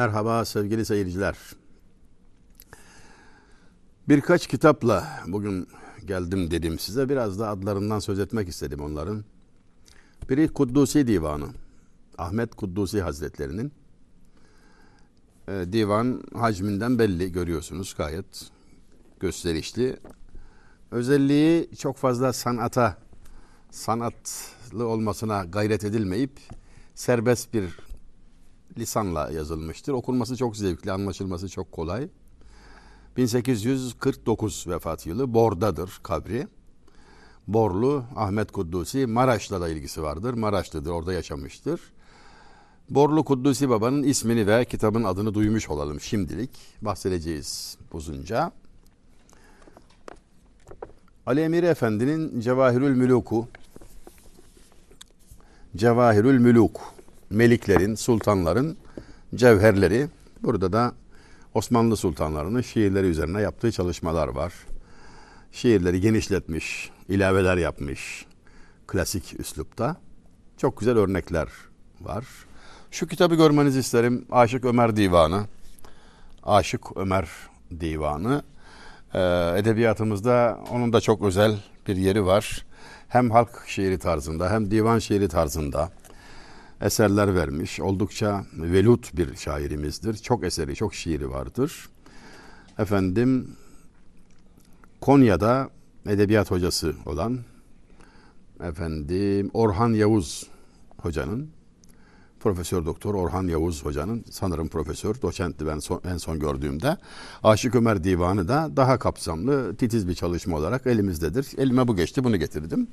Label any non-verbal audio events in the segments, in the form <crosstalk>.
Merhaba sevgili seyirciler. Birkaç kitapla bugün geldim dedim size. Biraz da adlarından söz etmek istedim onların. Biri Kuddusi Divanı. Ahmet Kuddusi Hazretlerinin. Ee, divan hacminden belli görüyorsunuz gayet gösterişli. Özelliği çok fazla sanata, sanatlı olmasına gayret edilmeyip serbest bir lisanla yazılmıştır. Okunması çok zevkli, anlaşılması çok kolay. 1849 vefat yılı Bor'dadır kabri. Borlu Ahmet Kuddusi Maraş'la da ilgisi vardır. Maraşlıdır, orada yaşamıştır. Borlu Kuddusi Baba'nın ismini ve kitabın adını duymuş olalım şimdilik. Bahsedeceğiz uzunca. Ali Emir Efendi'nin Cevahirül Mülûku Cevahirül Mülûk Meliklerin, sultanların cevherleri. Burada da Osmanlı sultanlarının şiirleri üzerine yaptığı çalışmalar var. Şiirleri genişletmiş, ilaveler yapmış klasik üslupta. Çok güzel örnekler var. Şu kitabı görmenizi isterim. Aşık Ömer Divanı. Aşık Ömer Divanı. Ee, edebiyatımızda onun da çok özel bir yeri var. Hem halk şiiri tarzında hem divan şiiri tarzında eserler vermiş. Oldukça velut bir şairimizdir. Çok eseri, çok şiiri vardır. Efendim Konya'da edebiyat hocası olan efendim Orhan Yavuz hocanın Profesör Doktor Orhan Yavuz hocanın sanırım profesör, doçentti ben son, en son gördüğümde. Aşık Ömer Divanı da daha kapsamlı, titiz bir çalışma olarak elimizdedir. Elime bu geçti, bunu getirdim.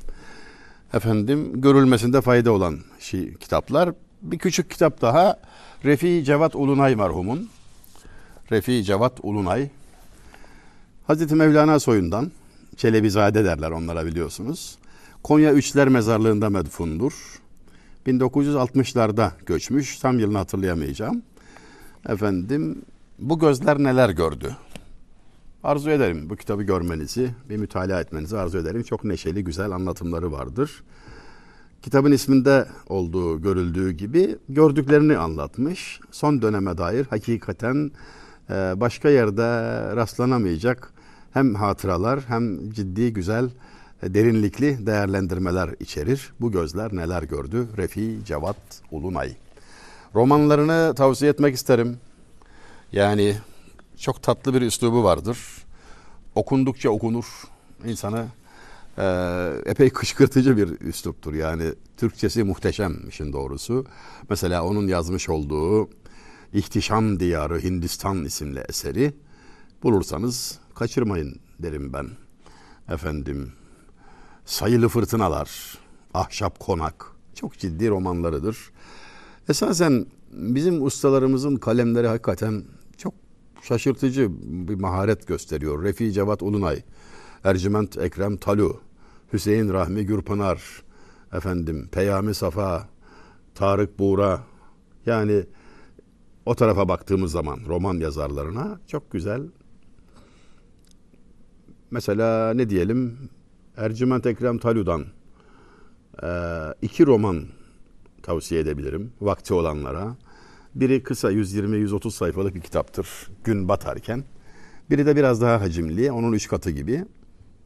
Efendim görülmesinde fayda olan şey, kitaplar. Bir küçük kitap daha Refi Cevat Ulunay merhumun. Refi Cevat Ulunay. Hazreti Mevlana soyundan Çelebizade derler onlara biliyorsunuz. Konya Üçler Mezarlığı'nda medfundur. 1960'larda göçmüş. Tam yılını hatırlayamayacağım. Efendim bu gözler neler gördü? Arzu ederim bu kitabı görmenizi, bir mütalaa etmenizi arzu ederim. Çok neşeli, güzel anlatımları vardır. Kitabın isminde olduğu, görüldüğü gibi gördüklerini anlatmış. Son döneme dair hakikaten e, başka yerde rastlanamayacak hem hatıralar hem ciddi güzel e, derinlikli değerlendirmeler içerir. Bu gözler neler gördü? Refi Cevat Ulunay. Romanlarını tavsiye etmek isterim. Yani çok tatlı bir üslubu vardır. Okundukça okunur. İnsanı e, epey kışkırtıcı bir üsluptur. Yani Türkçesi muhteşem işin doğrusu. Mesela onun yazmış olduğu İhtişam Diyarı Hindistan isimli eseri bulursanız kaçırmayın derim ben. Efendim sayılı fırtınalar, ahşap konak çok ciddi romanlarıdır. Esasen bizim ustalarımızın kalemleri hakikaten şaşırtıcı bir maharet gösteriyor. Refi Cevat Ulunay, Ercüment Ekrem Talu, Hüseyin Rahmi Gürpınar, efendim Peyami Safa, Tarık Buğra yani o tarafa baktığımız zaman roman yazarlarına çok güzel. Mesela ne diyelim Ercüment Ekrem Talu'dan iki roman tavsiye edebilirim vakti olanlara. Biri kısa 120-130 sayfalık bir kitaptır gün batarken. Biri de biraz daha hacimli, onun üç katı gibi.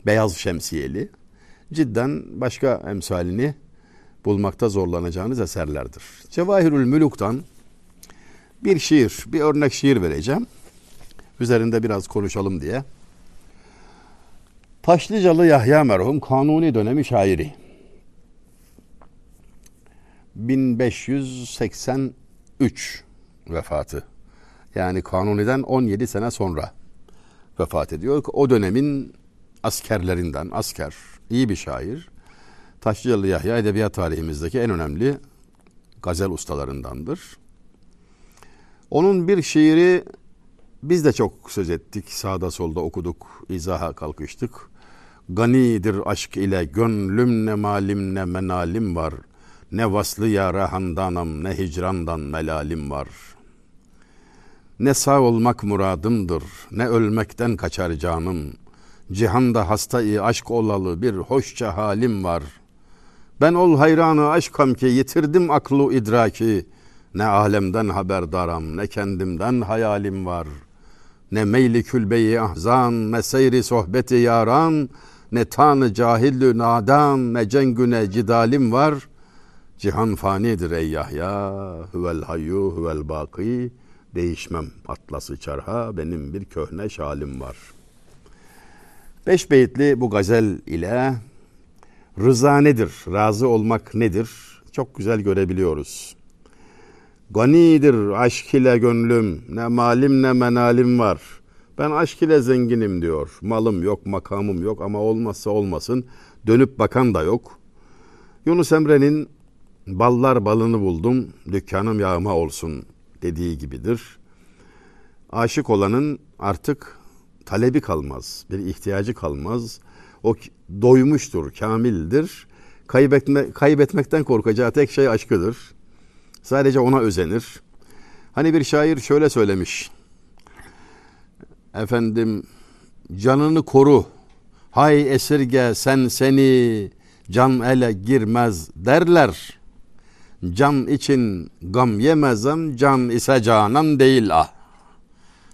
Beyaz şemsiyeli. Cidden başka emsalini bulmakta zorlanacağınız eserlerdir. Cevahirül Müluk'tan bir şiir, bir örnek şiir vereceğim. Üzerinde biraz konuşalım diye. Taşlıcalı Yahya merhum Kanuni dönemi şairi. 1583 vefatı. Yani Kanuni'den 17 sene sonra vefat ediyor. O dönemin askerlerinden, asker, iyi bir şair. Taşlıcalı Yahya edebiyat tarihimizdeki en önemli gazel ustalarındandır. Onun bir şiiri biz de çok söz ettik, sağda solda okuduk, izaha kalkıştık. Ganidir aşk ile gönlüm ne malim ne menalim var. Ne vaslı yara handanam ne hicrandan melalim var. Ne sağ olmak muradımdır, ne ölmekten kaçar canım. Cihanda hastayı aşk olalı bir hoşça halim var. Ben ol hayranı aşkam ki yitirdim aklı idraki. Ne alemden haberdaram, ne kendimden hayalim var. Ne meyli külbeyi ahzan, ne seyri sohbeti yaran, ne tanı cahillü nadan, ne cengüne cidalim var. Cihan fanidir ey Yahya, huvel hayyu huvel baki. Değişmem atlası çarha, benim bir köhne şalim var. Beş beyitli bu gazel ile rıza nedir, razı olmak nedir çok güzel görebiliyoruz. Ganidir aşk ile gönlüm, ne malim ne menalim var. Ben aşk ile zenginim diyor. Malım yok, makamım yok ama olmazsa olmasın. Dönüp bakan da yok. Yunus Emre'nin ballar balını buldum, dükkanım yağma olsun dediği gibidir. Aşık olanın artık talebi kalmaz, bir ihtiyacı kalmaz. O doymuştur, kamildir. Kaybetme, kaybetmekten korkacağı tek şey aşkıdır. Sadece ona özenir. Hani bir şair şöyle söylemiş. Efendim canını koru. Hay esirge sen seni can ele girmez derler. Can için gam yemezem can ise canan değil ah.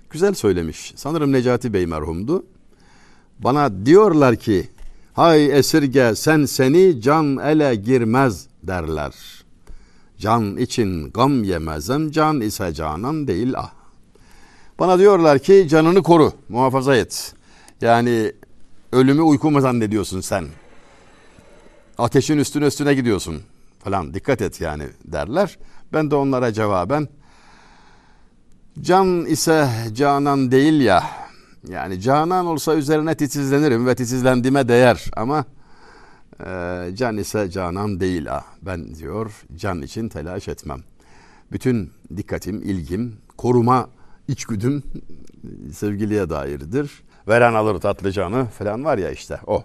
Güzel söylemiş. Sanırım Necati Bey merhumdu. Bana diyorlar ki hay esirge sen seni can ele girmez derler. Can için gam yemezem can ise canan değil ah. Bana diyorlar ki canını koru, muhafaza et. Yani ölümü uyku mu zannediyorsun sen? Ateşin üstüne üstüne gidiyorsun falan dikkat et yani derler. Ben de onlara cevaben can ise canan değil ya yani canan olsa üzerine titizlenirim ve titizlendiğime değer ama e, can ise canan değil ha. Ben diyor can için telaş etmem. Bütün dikkatim, ilgim, koruma içgüdüm sevgiliye dairdir. Veren alır tatlı canı falan var ya işte o.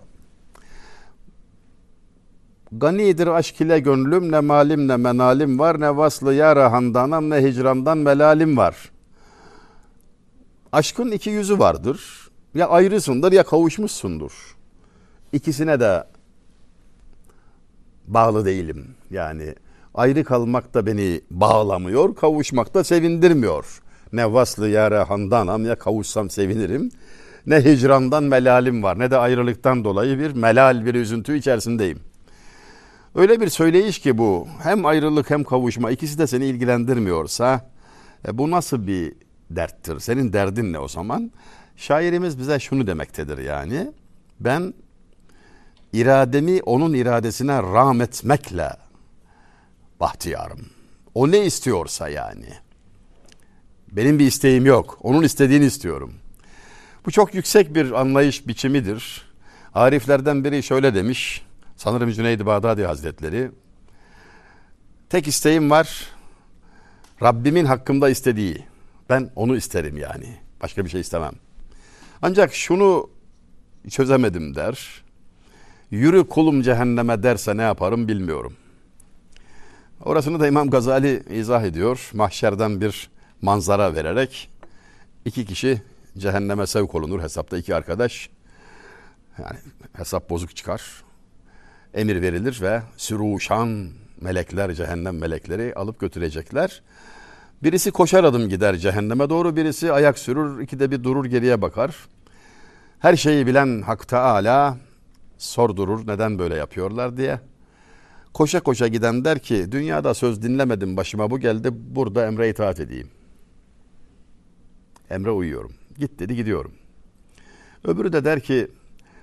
Ganidir aşk ile gönlüm ne malim ne menalim var ne vaslı yara handanam ne hicrandan melalim var. Aşkın iki yüzü vardır. Ya ayrısındır ya kavuşmuşsundur. İkisine de bağlı değilim. Yani ayrı kalmak da beni bağlamıyor, kavuşmak da sevindirmiyor. Ne vaslı yara handanam ya kavuşsam sevinirim. Ne hicrandan melalim var ne de ayrılıktan dolayı bir melal bir üzüntü içerisindeyim. Öyle bir söyleyiş ki bu hem ayrılık hem kavuşma ikisi de seni ilgilendirmiyorsa e, bu nasıl bir derttir? Senin derdin ne o zaman? Şairimiz bize şunu demektedir yani. Ben irademi onun iradesine rahmetmekle bahtiyarım. O ne istiyorsa yani. Benim bir isteğim yok. Onun istediğini istiyorum. Bu çok yüksek bir anlayış biçimidir. Ariflerden biri şöyle demiş. Sanırım Cüneyd-i Bağdadi Hazretleri. Tek isteğim var. Rabbimin hakkımda istediği. Ben onu isterim yani. Başka bir şey istemem. Ancak şunu çözemedim der. Yürü kulum cehenneme derse ne yaparım bilmiyorum. Orasını da İmam Gazali izah ediyor. Mahşerden bir manzara vererek iki kişi cehenneme sevk olunur hesapta iki arkadaş. Yani hesap bozuk çıkar. Emir verilir ve süruşan melekler, cehennem melekleri alıp götürecekler. Birisi koşar adım gider cehenneme doğru, birisi ayak sürür, ikide bir durur geriye bakar. Her şeyi bilen Hak Teala sordurur neden böyle yapıyorlar diye. Koşa koşa giden der ki dünyada söz dinlemedim başıma bu geldi burada emre itaat edeyim. Emre uyuyorum. Git dedi gidiyorum. Öbürü de der ki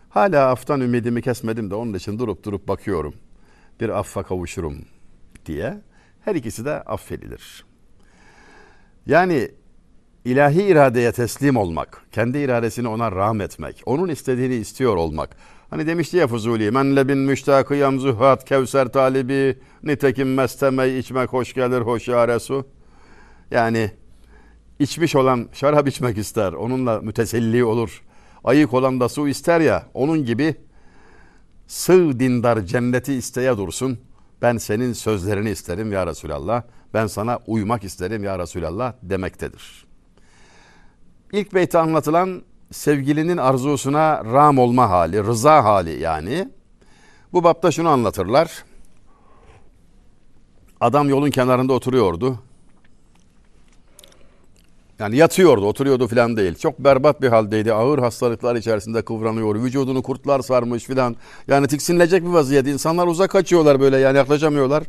hala aftan ümidimi kesmedim de onun için durup durup bakıyorum. Bir affa kavuşurum diye. Her ikisi de affedilir. Yani ilahi iradeye teslim olmak, kendi iradesini ona rahmetmek, onun istediğini istiyor olmak. Hani demişti ya Fuzuli, men lebin müştakı yamzuhat kevser talibi, nitekim mesteme içmek hoş gelir hoş ya su. Yani içmiş olan şarap içmek ister, onunla müteselli olur. Ayık olan da su ister ya, onun gibi sığ dindar cenneti isteye dursun. Ben senin sözlerini isterim ya Resulallah. Ben sana uymak isterim ya Resulallah demektedir. İlk beyte anlatılan sevgilinin arzusuna ram olma hali, rıza hali yani. Bu bapta şunu anlatırlar. Adam yolun kenarında oturuyordu. Yani yatıyordu, oturuyordu falan değil. Çok berbat bir haldeydi. Ağır hastalıklar içerisinde kıvranıyor. Vücudunu kurtlar sarmış falan. Yani tiksinilecek bir vaziyet. İnsanlar uzak kaçıyorlar böyle yani yaklaşamıyorlar.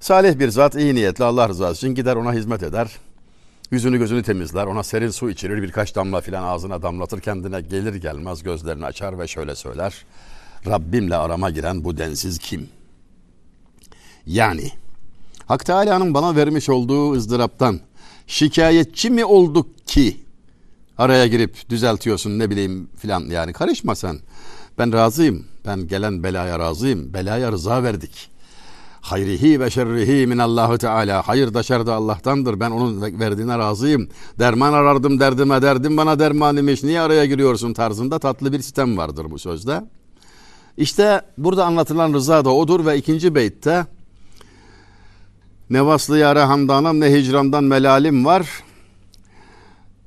Salih bir zat iyi niyetli Allah rızası için gider ona hizmet eder. Yüzünü gözünü temizler, ona serin su içirir, birkaç damla filan ağzına damlatır, kendine gelir gelmez gözlerini açar ve şöyle söyler. Rabbimle arama giren bu densiz kim? Yani Hak Teala'nın bana vermiş olduğu ızdıraptan şikayetçi mi olduk ki araya girip düzeltiyorsun ne bileyim filan yani karışma sen. Ben razıyım. Ben gelen belaya razıyım. Belaya rıza verdik. Hayrihi ve şerrihi min Allahu Teala. Hayır da şer de Allah'tandır. Ben onun verdiğine razıyım. Derman arardım derdime derdim bana derman imiş. Niye araya giriyorsun tarzında tatlı bir sistem vardır bu sözde. İşte burada anlatılan rıza da odur ve ikinci beytte ne vaslı yare hamdanam ne hicrandan melalim var.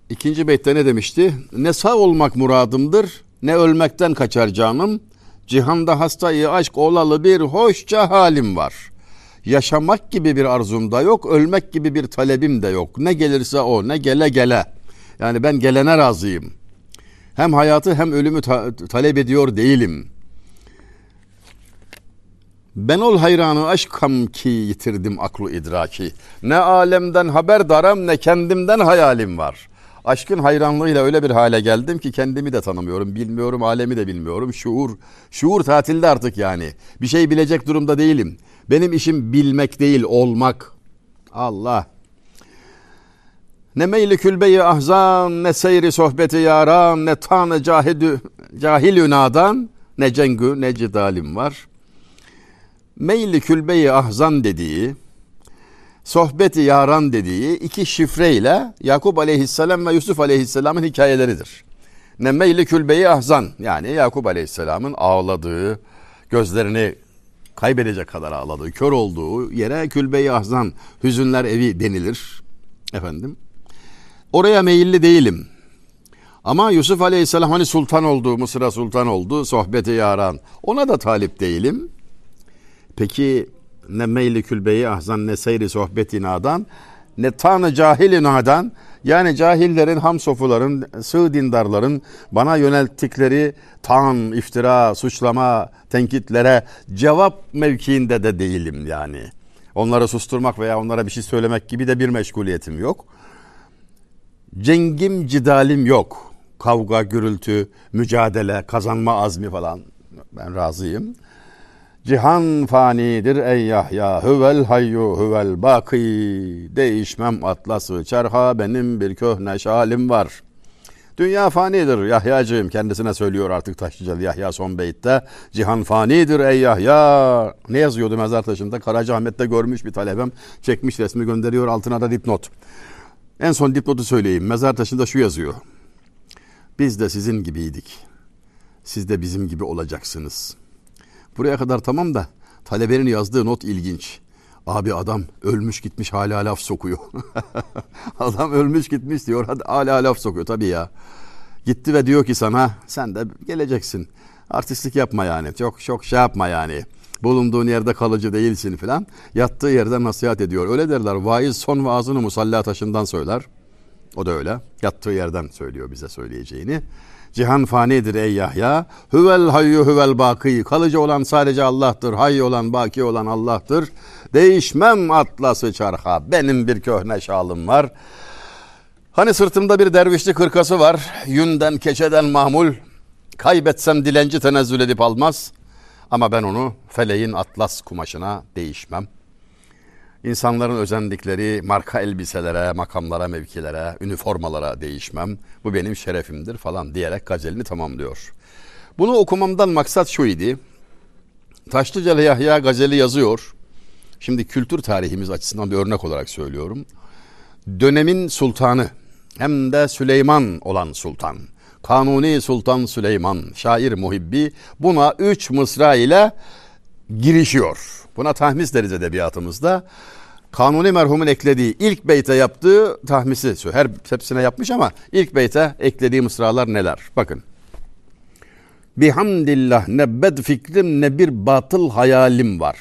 İkinci beytte ne demişti? Ne sağ olmak muradımdır ne ölmekten kaçar canım. Cihanda hastayı aşk olalı bir hoşça halim var. Yaşamak gibi bir arzum da yok, ölmek gibi bir talebim de yok. Ne gelirse o, ne gele gele. Yani ben gelene razıyım. Hem hayatı hem ölümü ta- talep ediyor değilim. Ben ol hayranı aşkam ki yitirdim aklı idraki. Ne alemden haberdarım ne kendimden hayalim var. Aşkın hayranlığıyla öyle bir hale geldim ki kendimi de tanımıyorum, bilmiyorum, alemi de bilmiyorum. Şuur, şuur tatilde artık yani. Bir şey bilecek durumda değilim. Benim işim bilmek değil, olmak. Allah. Ne meyli külbeyi ahzan, ne seyri sohbeti yaran, ne tanı cahidü, cahil nadan, ne cengü, ne cidalim var. Meyli külbeyi ahzan dediği, sohbeti yaran dediği iki şifreyle Yakup aleyhisselam ve Yusuf aleyhisselamın hikayeleridir. Nemmeyli külbeyi ahzan yani Yakup aleyhisselamın ağladığı, gözlerini kaybedecek kadar ağladığı, kör olduğu yere külbeyi ahzan, hüzünler evi denilir. Efendim. Oraya meyilli değilim. Ama Yusuf aleyhisselam hani sultan oldu, Mısır'a sultan oldu, sohbeti yaran. Ona da talip değilim. Peki ne meyli külbeyi ahzan ne seyri sohbeti nadan ne tanı cahili nadan yani cahillerin hamsofuların sığ dindarların bana yönelttikleri tan, iftira, suçlama, tenkitlere cevap mevkiinde de değilim yani. Onları susturmak veya onlara bir şey söylemek gibi de bir meşguliyetim yok. Cengim, cidalim yok. Kavga, gürültü, mücadele, kazanma azmi falan. Ben razıyım. Cihan fanidir ey Yahya, hüvel hayyu hüvel baki. Değişmem atlası çarha benim bir köhne şalim var. Dünya fanidir Yahyacığım kendisine söylüyor artık Taşlıcalı Yahya son beytte. Cihan fanidir ey Yahya. Ne yazıyordu mezar taşında? Karacaahmet'te görmüş bir talebem. Çekmiş resmi gönderiyor altına da dipnot. En son dipnotu söyleyeyim. Mezar taşında şu yazıyor. Biz de sizin gibiydik. Siz de bizim gibi olacaksınız.'' Buraya kadar tamam da talebenin yazdığı not ilginç. Abi adam ölmüş gitmiş hala laf sokuyor. <laughs> adam ölmüş gitmiş diyor hala laf sokuyor tabii ya. Gitti ve diyor ki sana sen de geleceksin. Artistlik yapma yani. Çok çok şey yapma yani. Bulunduğun yerde kalıcı değilsin filan. Yattığı yerde nasihat ediyor. Öyle derler. Vaiz son vaazını musalla taşından söyler. O da öyle. Yattığı yerden söylüyor bize söyleyeceğini. Cihan fanidir ey Yahya. Hüvel hayyu hüvel baki. Kalıcı olan sadece Allah'tır. Hayy olan baki olan Allah'tır. Değişmem atlası çarha. Benim bir köhne şalım var. Hani sırtımda bir dervişlik hırkası var. Yünden keçeden mahmul. Kaybetsem dilenci tenezzül edip almaz. Ama ben onu feleğin atlas kumaşına değişmem.'' İnsanların özendikleri marka elbiselere, makamlara, mevkilere, üniformalara değişmem. Bu benim şerefimdir falan diyerek gazelini tamamlıyor. Bunu okumamdan maksat şu idi. Taşlıcalı Yahya gazeli yazıyor. Şimdi kültür tarihimiz açısından bir örnek olarak söylüyorum. Dönemin sultanı hem de Süleyman olan sultan. Kanuni Sultan Süleyman, şair muhibbi buna üç mısra ile girişiyor. Buna tahmis deriz edebiyatımızda. Kanuni merhumun eklediği ilk beyte yaptığı tahmisi. Her hepsine yapmış ama ilk beyte eklediği mısralar neler? Bakın. Bihamdillah ne bed fikrim ne bir batıl hayalim var.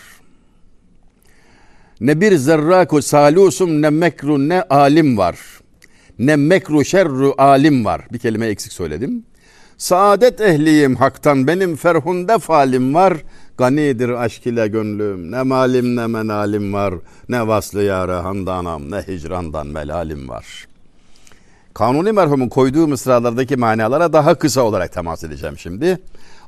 Ne bir zerraku salusum ne mekru ne alim var. ne mekru şerru alim var. Bir kelime eksik söyledim. Saadet ehliyim haktan benim ferhunde falim var. Ganidir aşk ile gönlüm ne malim ne menalim var. Ne vaslı yâre handanam ne hicrandan melalim var. Kanuni merhumun koyduğu mısralardaki manalara daha kısa olarak temas edeceğim şimdi.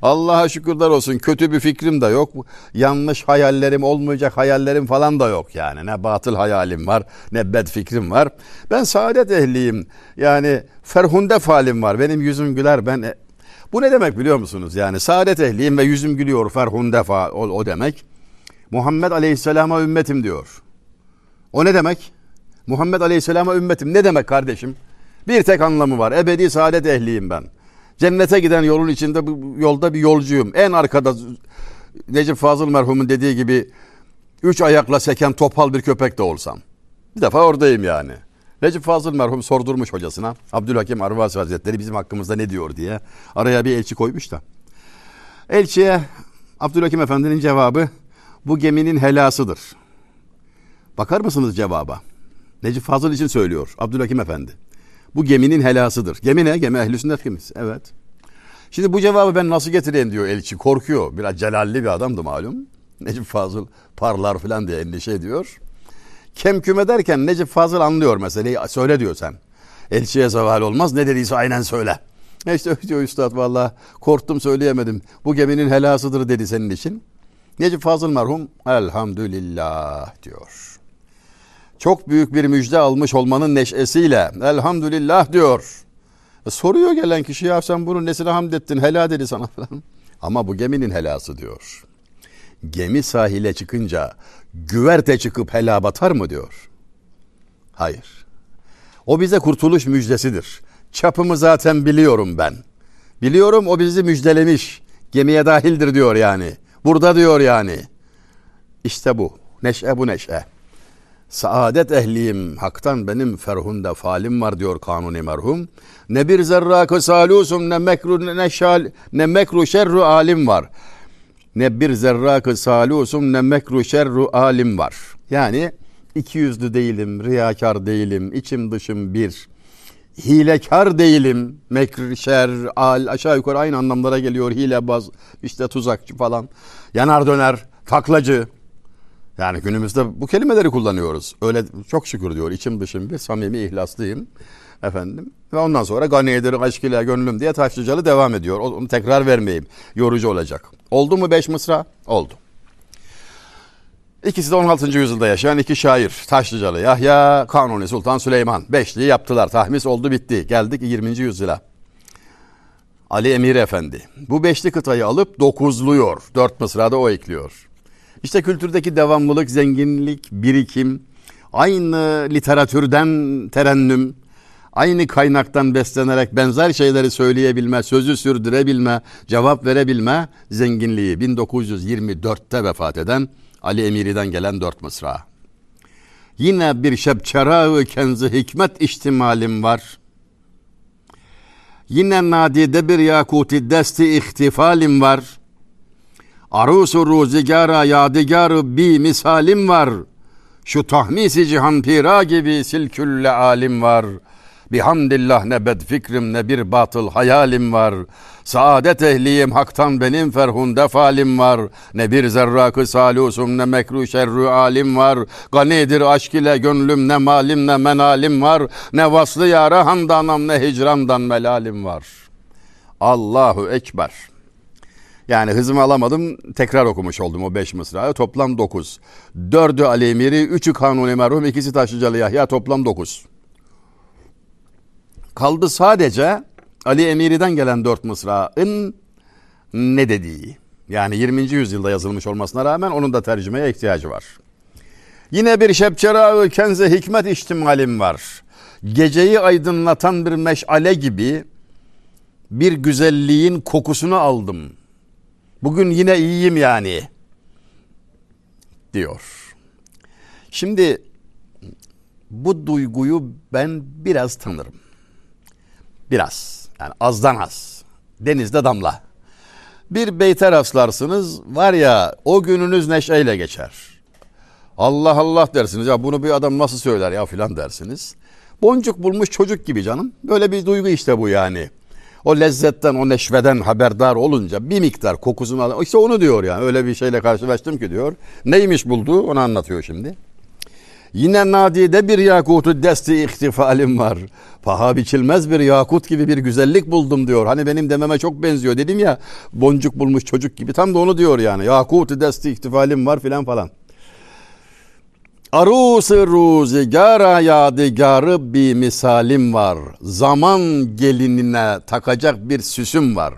Allah'a şükürler olsun kötü bir fikrim de yok. Yanlış hayallerim olmayacak hayallerim falan da yok yani. Ne batıl hayalim var ne bed fikrim var. Ben saadet ehliyim. Yani ferhunde falim var. Benim yüzüm güler ben bu ne demek biliyor musunuz? Yani saadet ehliyim ve yüzüm gülüyor ferhunde fa o, o demek. Muhammed Aleyhisselam'a ümmetim diyor. O ne demek? Muhammed Aleyhisselam'a ümmetim ne demek kardeşim? Bir tek anlamı var. Ebedi saadet ehliyim ben. Cennete giden yolun içinde bu yolda bir yolcuyum. En arkada Necip Fazıl merhumun dediği gibi üç ayakla seken topal bir köpek de olsam. Bir defa oradayım yani. Necip Fazıl merhum sordurmuş hocasına. Abdülhakim Arvasi Hazretleri bizim hakkımızda ne diyor diye. Araya bir elçi koymuş da. Elçiye Abdülhakim Efendi'nin cevabı bu geminin helasıdır. Bakar mısınız cevaba? Necip Fazıl için söylüyor Abdülhakim Efendi. Bu geminin helasıdır. Gemi ne? Gemi ehl-i sünnet gemisi. Evet. Şimdi bu cevabı ben nasıl getireyim diyor elçi. Korkuyor. Biraz celalli bir adamdı malum. Necip Fazıl parlar falan diye endişe ediyor. Kemküm ederken Necip Fazıl anlıyor meseleyi. Söyle diyor sen. Elçiye zeval olmaz. Ne dediyse aynen söyle. E <laughs> işte diyor üstad valla korktum söyleyemedim. Bu geminin helasıdır dedi senin için. Necip Fazıl merhum elhamdülillah diyor. Çok büyük bir müjde almış olmanın neşesiyle elhamdülillah diyor. E soruyor gelen kişi ya sen bunu nesine hamd ettin helal dedi sana falan. <laughs> Ama bu geminin helası diyor. Gemi sahile çıkınca güverte çıkıp hela batar mı diyor. Hayır. O bize kurtuluş müjdesidir. Çapımı zaten biliyorum ben. Biliyorum o bizi müjdelemiş. Gemiye dahildir diyor yani. Burada diyor yani. İşte bu. Neşe bu neşe. Saadet ehliyim, haktan benim ferhunde falim var diyor kanuni merhum. Ne bir zerrakı salusum ne mekru ne şal ne mekru şerru alim var. Ne bir zerrakı salusum ne mekru şerru alim var. Yani iki yüzlü değilim, riyakar değilim, içim dışım bir. Hilekar değilim, mekr, şer, al aşağı yukarı aynı anlamlara geliyor. Hilebaz, işte tuzakçı falan. Yanar döner, taklacı, yani günümüzde bu kelimeleri kullanıyoruz. Öyle çok şükür diyor. içim dışım bir samimi ihlaslıyım. Efendim. Ve ondan sonra ganiyedir aşk ile gönlüm diye taşlıcalı devam ediyor. Onu tekrar vermeyeyim. Yorucu olacak. Oldu mu beş mısra? Oldu. İkisi de 16. yüzyılda yaşayan iki şair. Taşlıcalı Yahya, Kanuni Sultan Süleyman. Beşliği yaptılar. Tahmis oldu bitti. Geldik 20. yüzyıla. Ali Emir Efendi. Bu beşli kıtayı alıp dokuzluyor. Dört mısrada o ekliyor. İşte kültürdeki devamlılık, zenginlik, birikim, aynı literatürden terennüm, aynı kaynaktan beslenerek benzer şeyleri söyleyebilme, sözü sürdürebilme, cevap verebilme zenginliği 1924'te vefat eden Ali Emiri'den gelen dört mısra. Yine bir şebçera kenzi hikmet ihtimalim var. Yine nadide bir yakuti desti ihtifalim var.'' Arusu ruzigara yadigarı bi misalim var. Şu tahmisi cihan pira gibi silkülle alim var. Bihamdillah ne bed fikrim ne bir batıl hayalim var. Saadet ehliyim haktan benim ferhunde falim var. Ne bir zerrakı salusum ne mekru şerru alim var. Ganidir aşk ile gönlüm ne malim ne menalim var. Ne vaslı yara handanam ne hicrandan melalim var. Allahu Ekber. Yani hızımı alamadım tekrar okumuş oldum o beş mısrayı. Toplam dokuz. Dördü Ali Emiri, üçü Kanuni Merhum, ikisi Taşlıcalı Yahya toplam dokuz. Kaldı sadece Ali Emiri'den gelen dört mısrağın ne dediği. Yani 20. yüzyılda yazılmış olmasına rağmen onun da tercümeye ihtiyacı var. Yine bir şepçera kenze hikmet ihtimalim var. Geceyi aydınlatan bir meşale gibi bir güzelliğin kokusunu aldım.'' Bugün yine iyiyim yani diyor. Şimdi bu duyguyu ben biraz tanırım. Biraz. Yani azdan az. Denizde damla. Bir beyte rastlarsınız var ya o gününüz neşeyle geçer. Allah Allah dersiniz ya bunu bir adam nasıl söyler ya filan dersiniz. Boncuk bulmuş çocuk gibi canım. Böyle bir duygu işte bu yani. O lezzetten, o neşveden haberdar olunca bir miktar kokusunu al. İşte onu diyor yani. Öyle bir şeyle karşılaştım ki diyor. Neymiş bulduğu onu anlatıyor şimdi. Yine nadide bir yakutu desti ihtifalim var. Paha biçilmez bir yakut gibi bir güzellik buldum diyor. Hani benim dememe çok benziyor dedim ya boncuk bulmuş çocuk gibi. Tam da onu diyor yani. Yakutu desti ihtifalim var filan falan. Arus-ı ruzigara yadigarı bir misalim var. Zaman gelinine takacak bir süsüm var.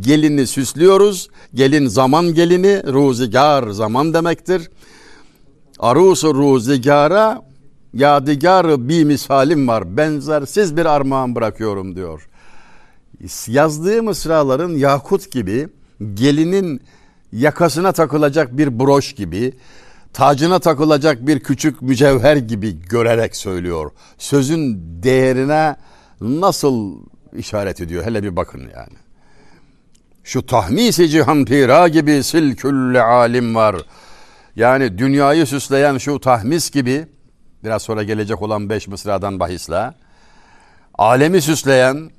Gelini süslüyoruz. Gelin zaman gelini, ruzigar zaman demektir. Arus-ı ruzigara yadigarı bir misalim var. Benzersiz bir armağan bırakıyorum diyor. Yazdığı mısraların yakut gibi, gelinin yakasına takılacak bir broş gibi, tacına takılacak bir küçük mücevher gibi görerek söylüyor. Sözün değerine nasıl işaret ediyor hele bir bakın yani. Şu tahmisi cihan pira gibi sil külle alim var. Yani dünyayı süsleyen şu tahmis gibi biraz sonra gelecek olan beş mısradan bahisle alemi süsleyen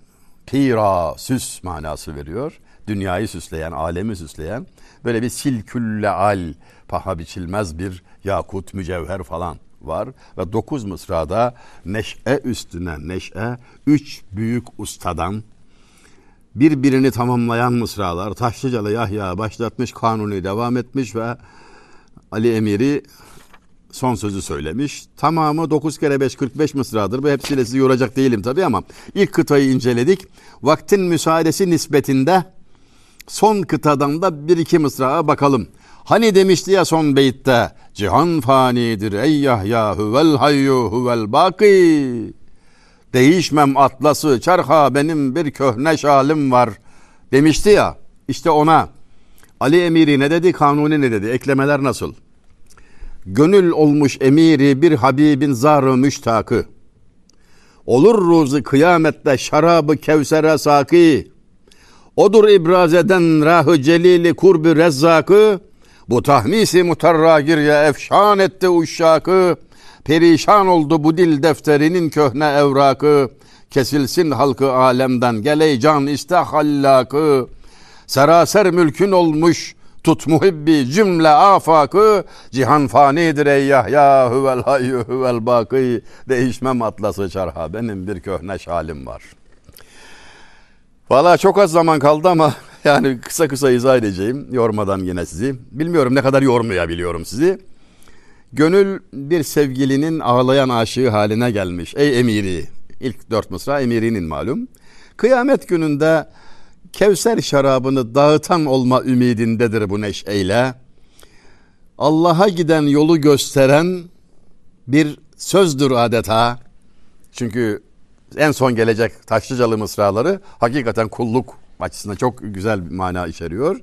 pira süs manası veriyor. Dünyayı süsleyen, alemi süsleyen böyle bir sil külle al paha biçilmez bir yakut, mücevher falan var. Ve dokuz mısrada neşe üstüne neşe üç büyük ustadan birbirini tamamlayan mısralar. Taşlıcalı Yahya başlatmış, Kanuni devam etmiş ve Ali Emiri son sözü söylemiş. Tamamı 9 kere 5 45 mısradır. Bu hepsiyle sizi yoracak değilim tabii ama ilk kıtayı inceledik. Vaktin müsaadesi nispetinde son kıtadan da bir iki mısrağa bakalım. Hani demişti ya son beytte cihan fanidir ey Yahya huvel hayyu huvel baki. Değişmem atlası çarha benim bir köhne şalim var demişti ya işte ona Ali Emiri ne dedi Kanuni ne dedi eklemeler nasıl? Gönül olmuş emiri bir Habibin zarı müştakı. Olur ruzu kıyamette şarabı kevsere saki. Odur ibraz eden rahı celili kurbi rezzakı. Bu tahmisi mutarra girye efşan etti uşşakı. Perişan oldu bu dil defterinin köhne evrakı. Kesilsin halkı alemden geley can iste hallakı. Seraser mülkün olmuş tut muhibbi cümle afakı. Cihan fanidir ey Yahya huvel hayyu huvel bakı. Değişmem atlası çarha benim bir köhne şalim var. Valla çok az zaman kaldı ama <laughs> yani kısa kısa izah edeceğim. Yormadan yine sizi. Bilmiyorum ne kadar yormayabiliyorum sizi. Gönül bir sevgilinin ağlayan aşığı haline gelmiş. Ey emiri. İlk dört mısra emirinin malum. Kıyamet gününde Kevser şarabını dağıtan olma ümidindedir bu neşeyle. Allah'a giden yolu gösteren bir sözdür adeta. Çünkü en son gelecek Taşlıcalı mısraları hakikaten kulluk açısından çok güzel bir mana içeriyor.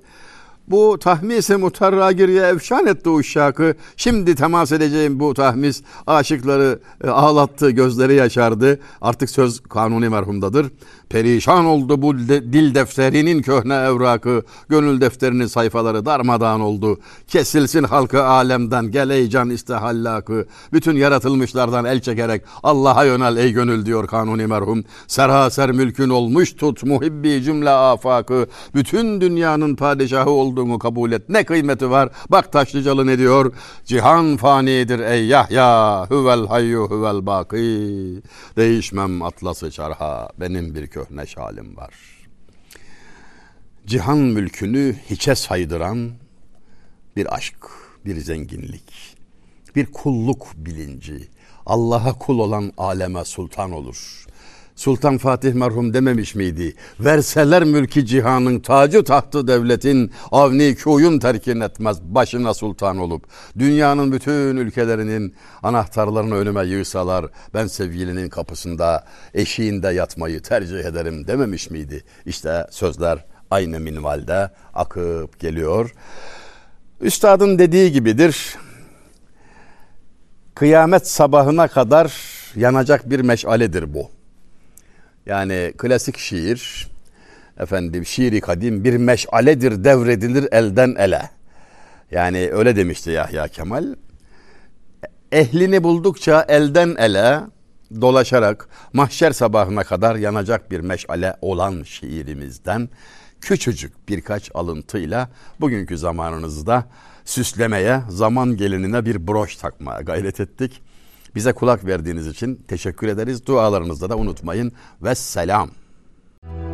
Bu tahmisi mutarragirye efşan etti uşakı. Şimdi temas edeceğim bu tahmis aşıkları e, ağlattı, gözleri yaşardı. Artık söz kanuni merhumdadır. Perişan oldu bu de, dil defterinin köhne evrakı. Gönül defterinin sayfaları darmadağın oldu. Kesilsin halkı alemden gel ey can istehallakı. Bütün yaratılmışlardan el çekerek Allah'a yönel ey gönül diyor kanuni merhum. Serhaser mülkün olmuş tut muhibbi cümle afakı. Bütün dünyanın padişahı olduğunu kabul et. Ne kıymeti var? Bak Taşlıcalı ne diyor? Cihan fanidir ey Yahya. Huvel hayyu huvel baki. Değişmem atlası çarha. Benim bir köhne şalim var. Cihan mülkünü hiçe saydıran bir aşk, bir zenginlik, bir kulluk bilinci. Allah'a kul olan aleme sultan olur. Sultan Fatih merhum dememiş miydi? Verseler mülki cihanın tacı tahtı devletin avni kuyun terkin etmez başına sultan olup. Dünyanın bütün ülkelerinin anahtarlarını önüme yığsalar ben sevgilinin kapısında eşiğinde yatmayı tercih ederim dememiş miydi? İşte sözler aynı minvalde akıp geliyor. Üstadın dediği gibidir. Kıyamet sabahına kadar yanacak bir meşaledir bu. Yani klasik şiir, efendim şiiri kadim bir meşaledir devredilir elden ele. Yani öyle demişti Yahya Kemal. Ehlini buldukça elden ele, dolaşarak mahşer sabahına kadar yanacak bir meşale olan şiirimizden küçücük birkaç alıntıyla bugünkü zamanınızda süslemeye, zaman gelinine bir broş takmaya gayret ettik. Bize kulak verdiğiniz için teşekkür ederiz. Dualarınızda da unutmayın. Vesselam. selam.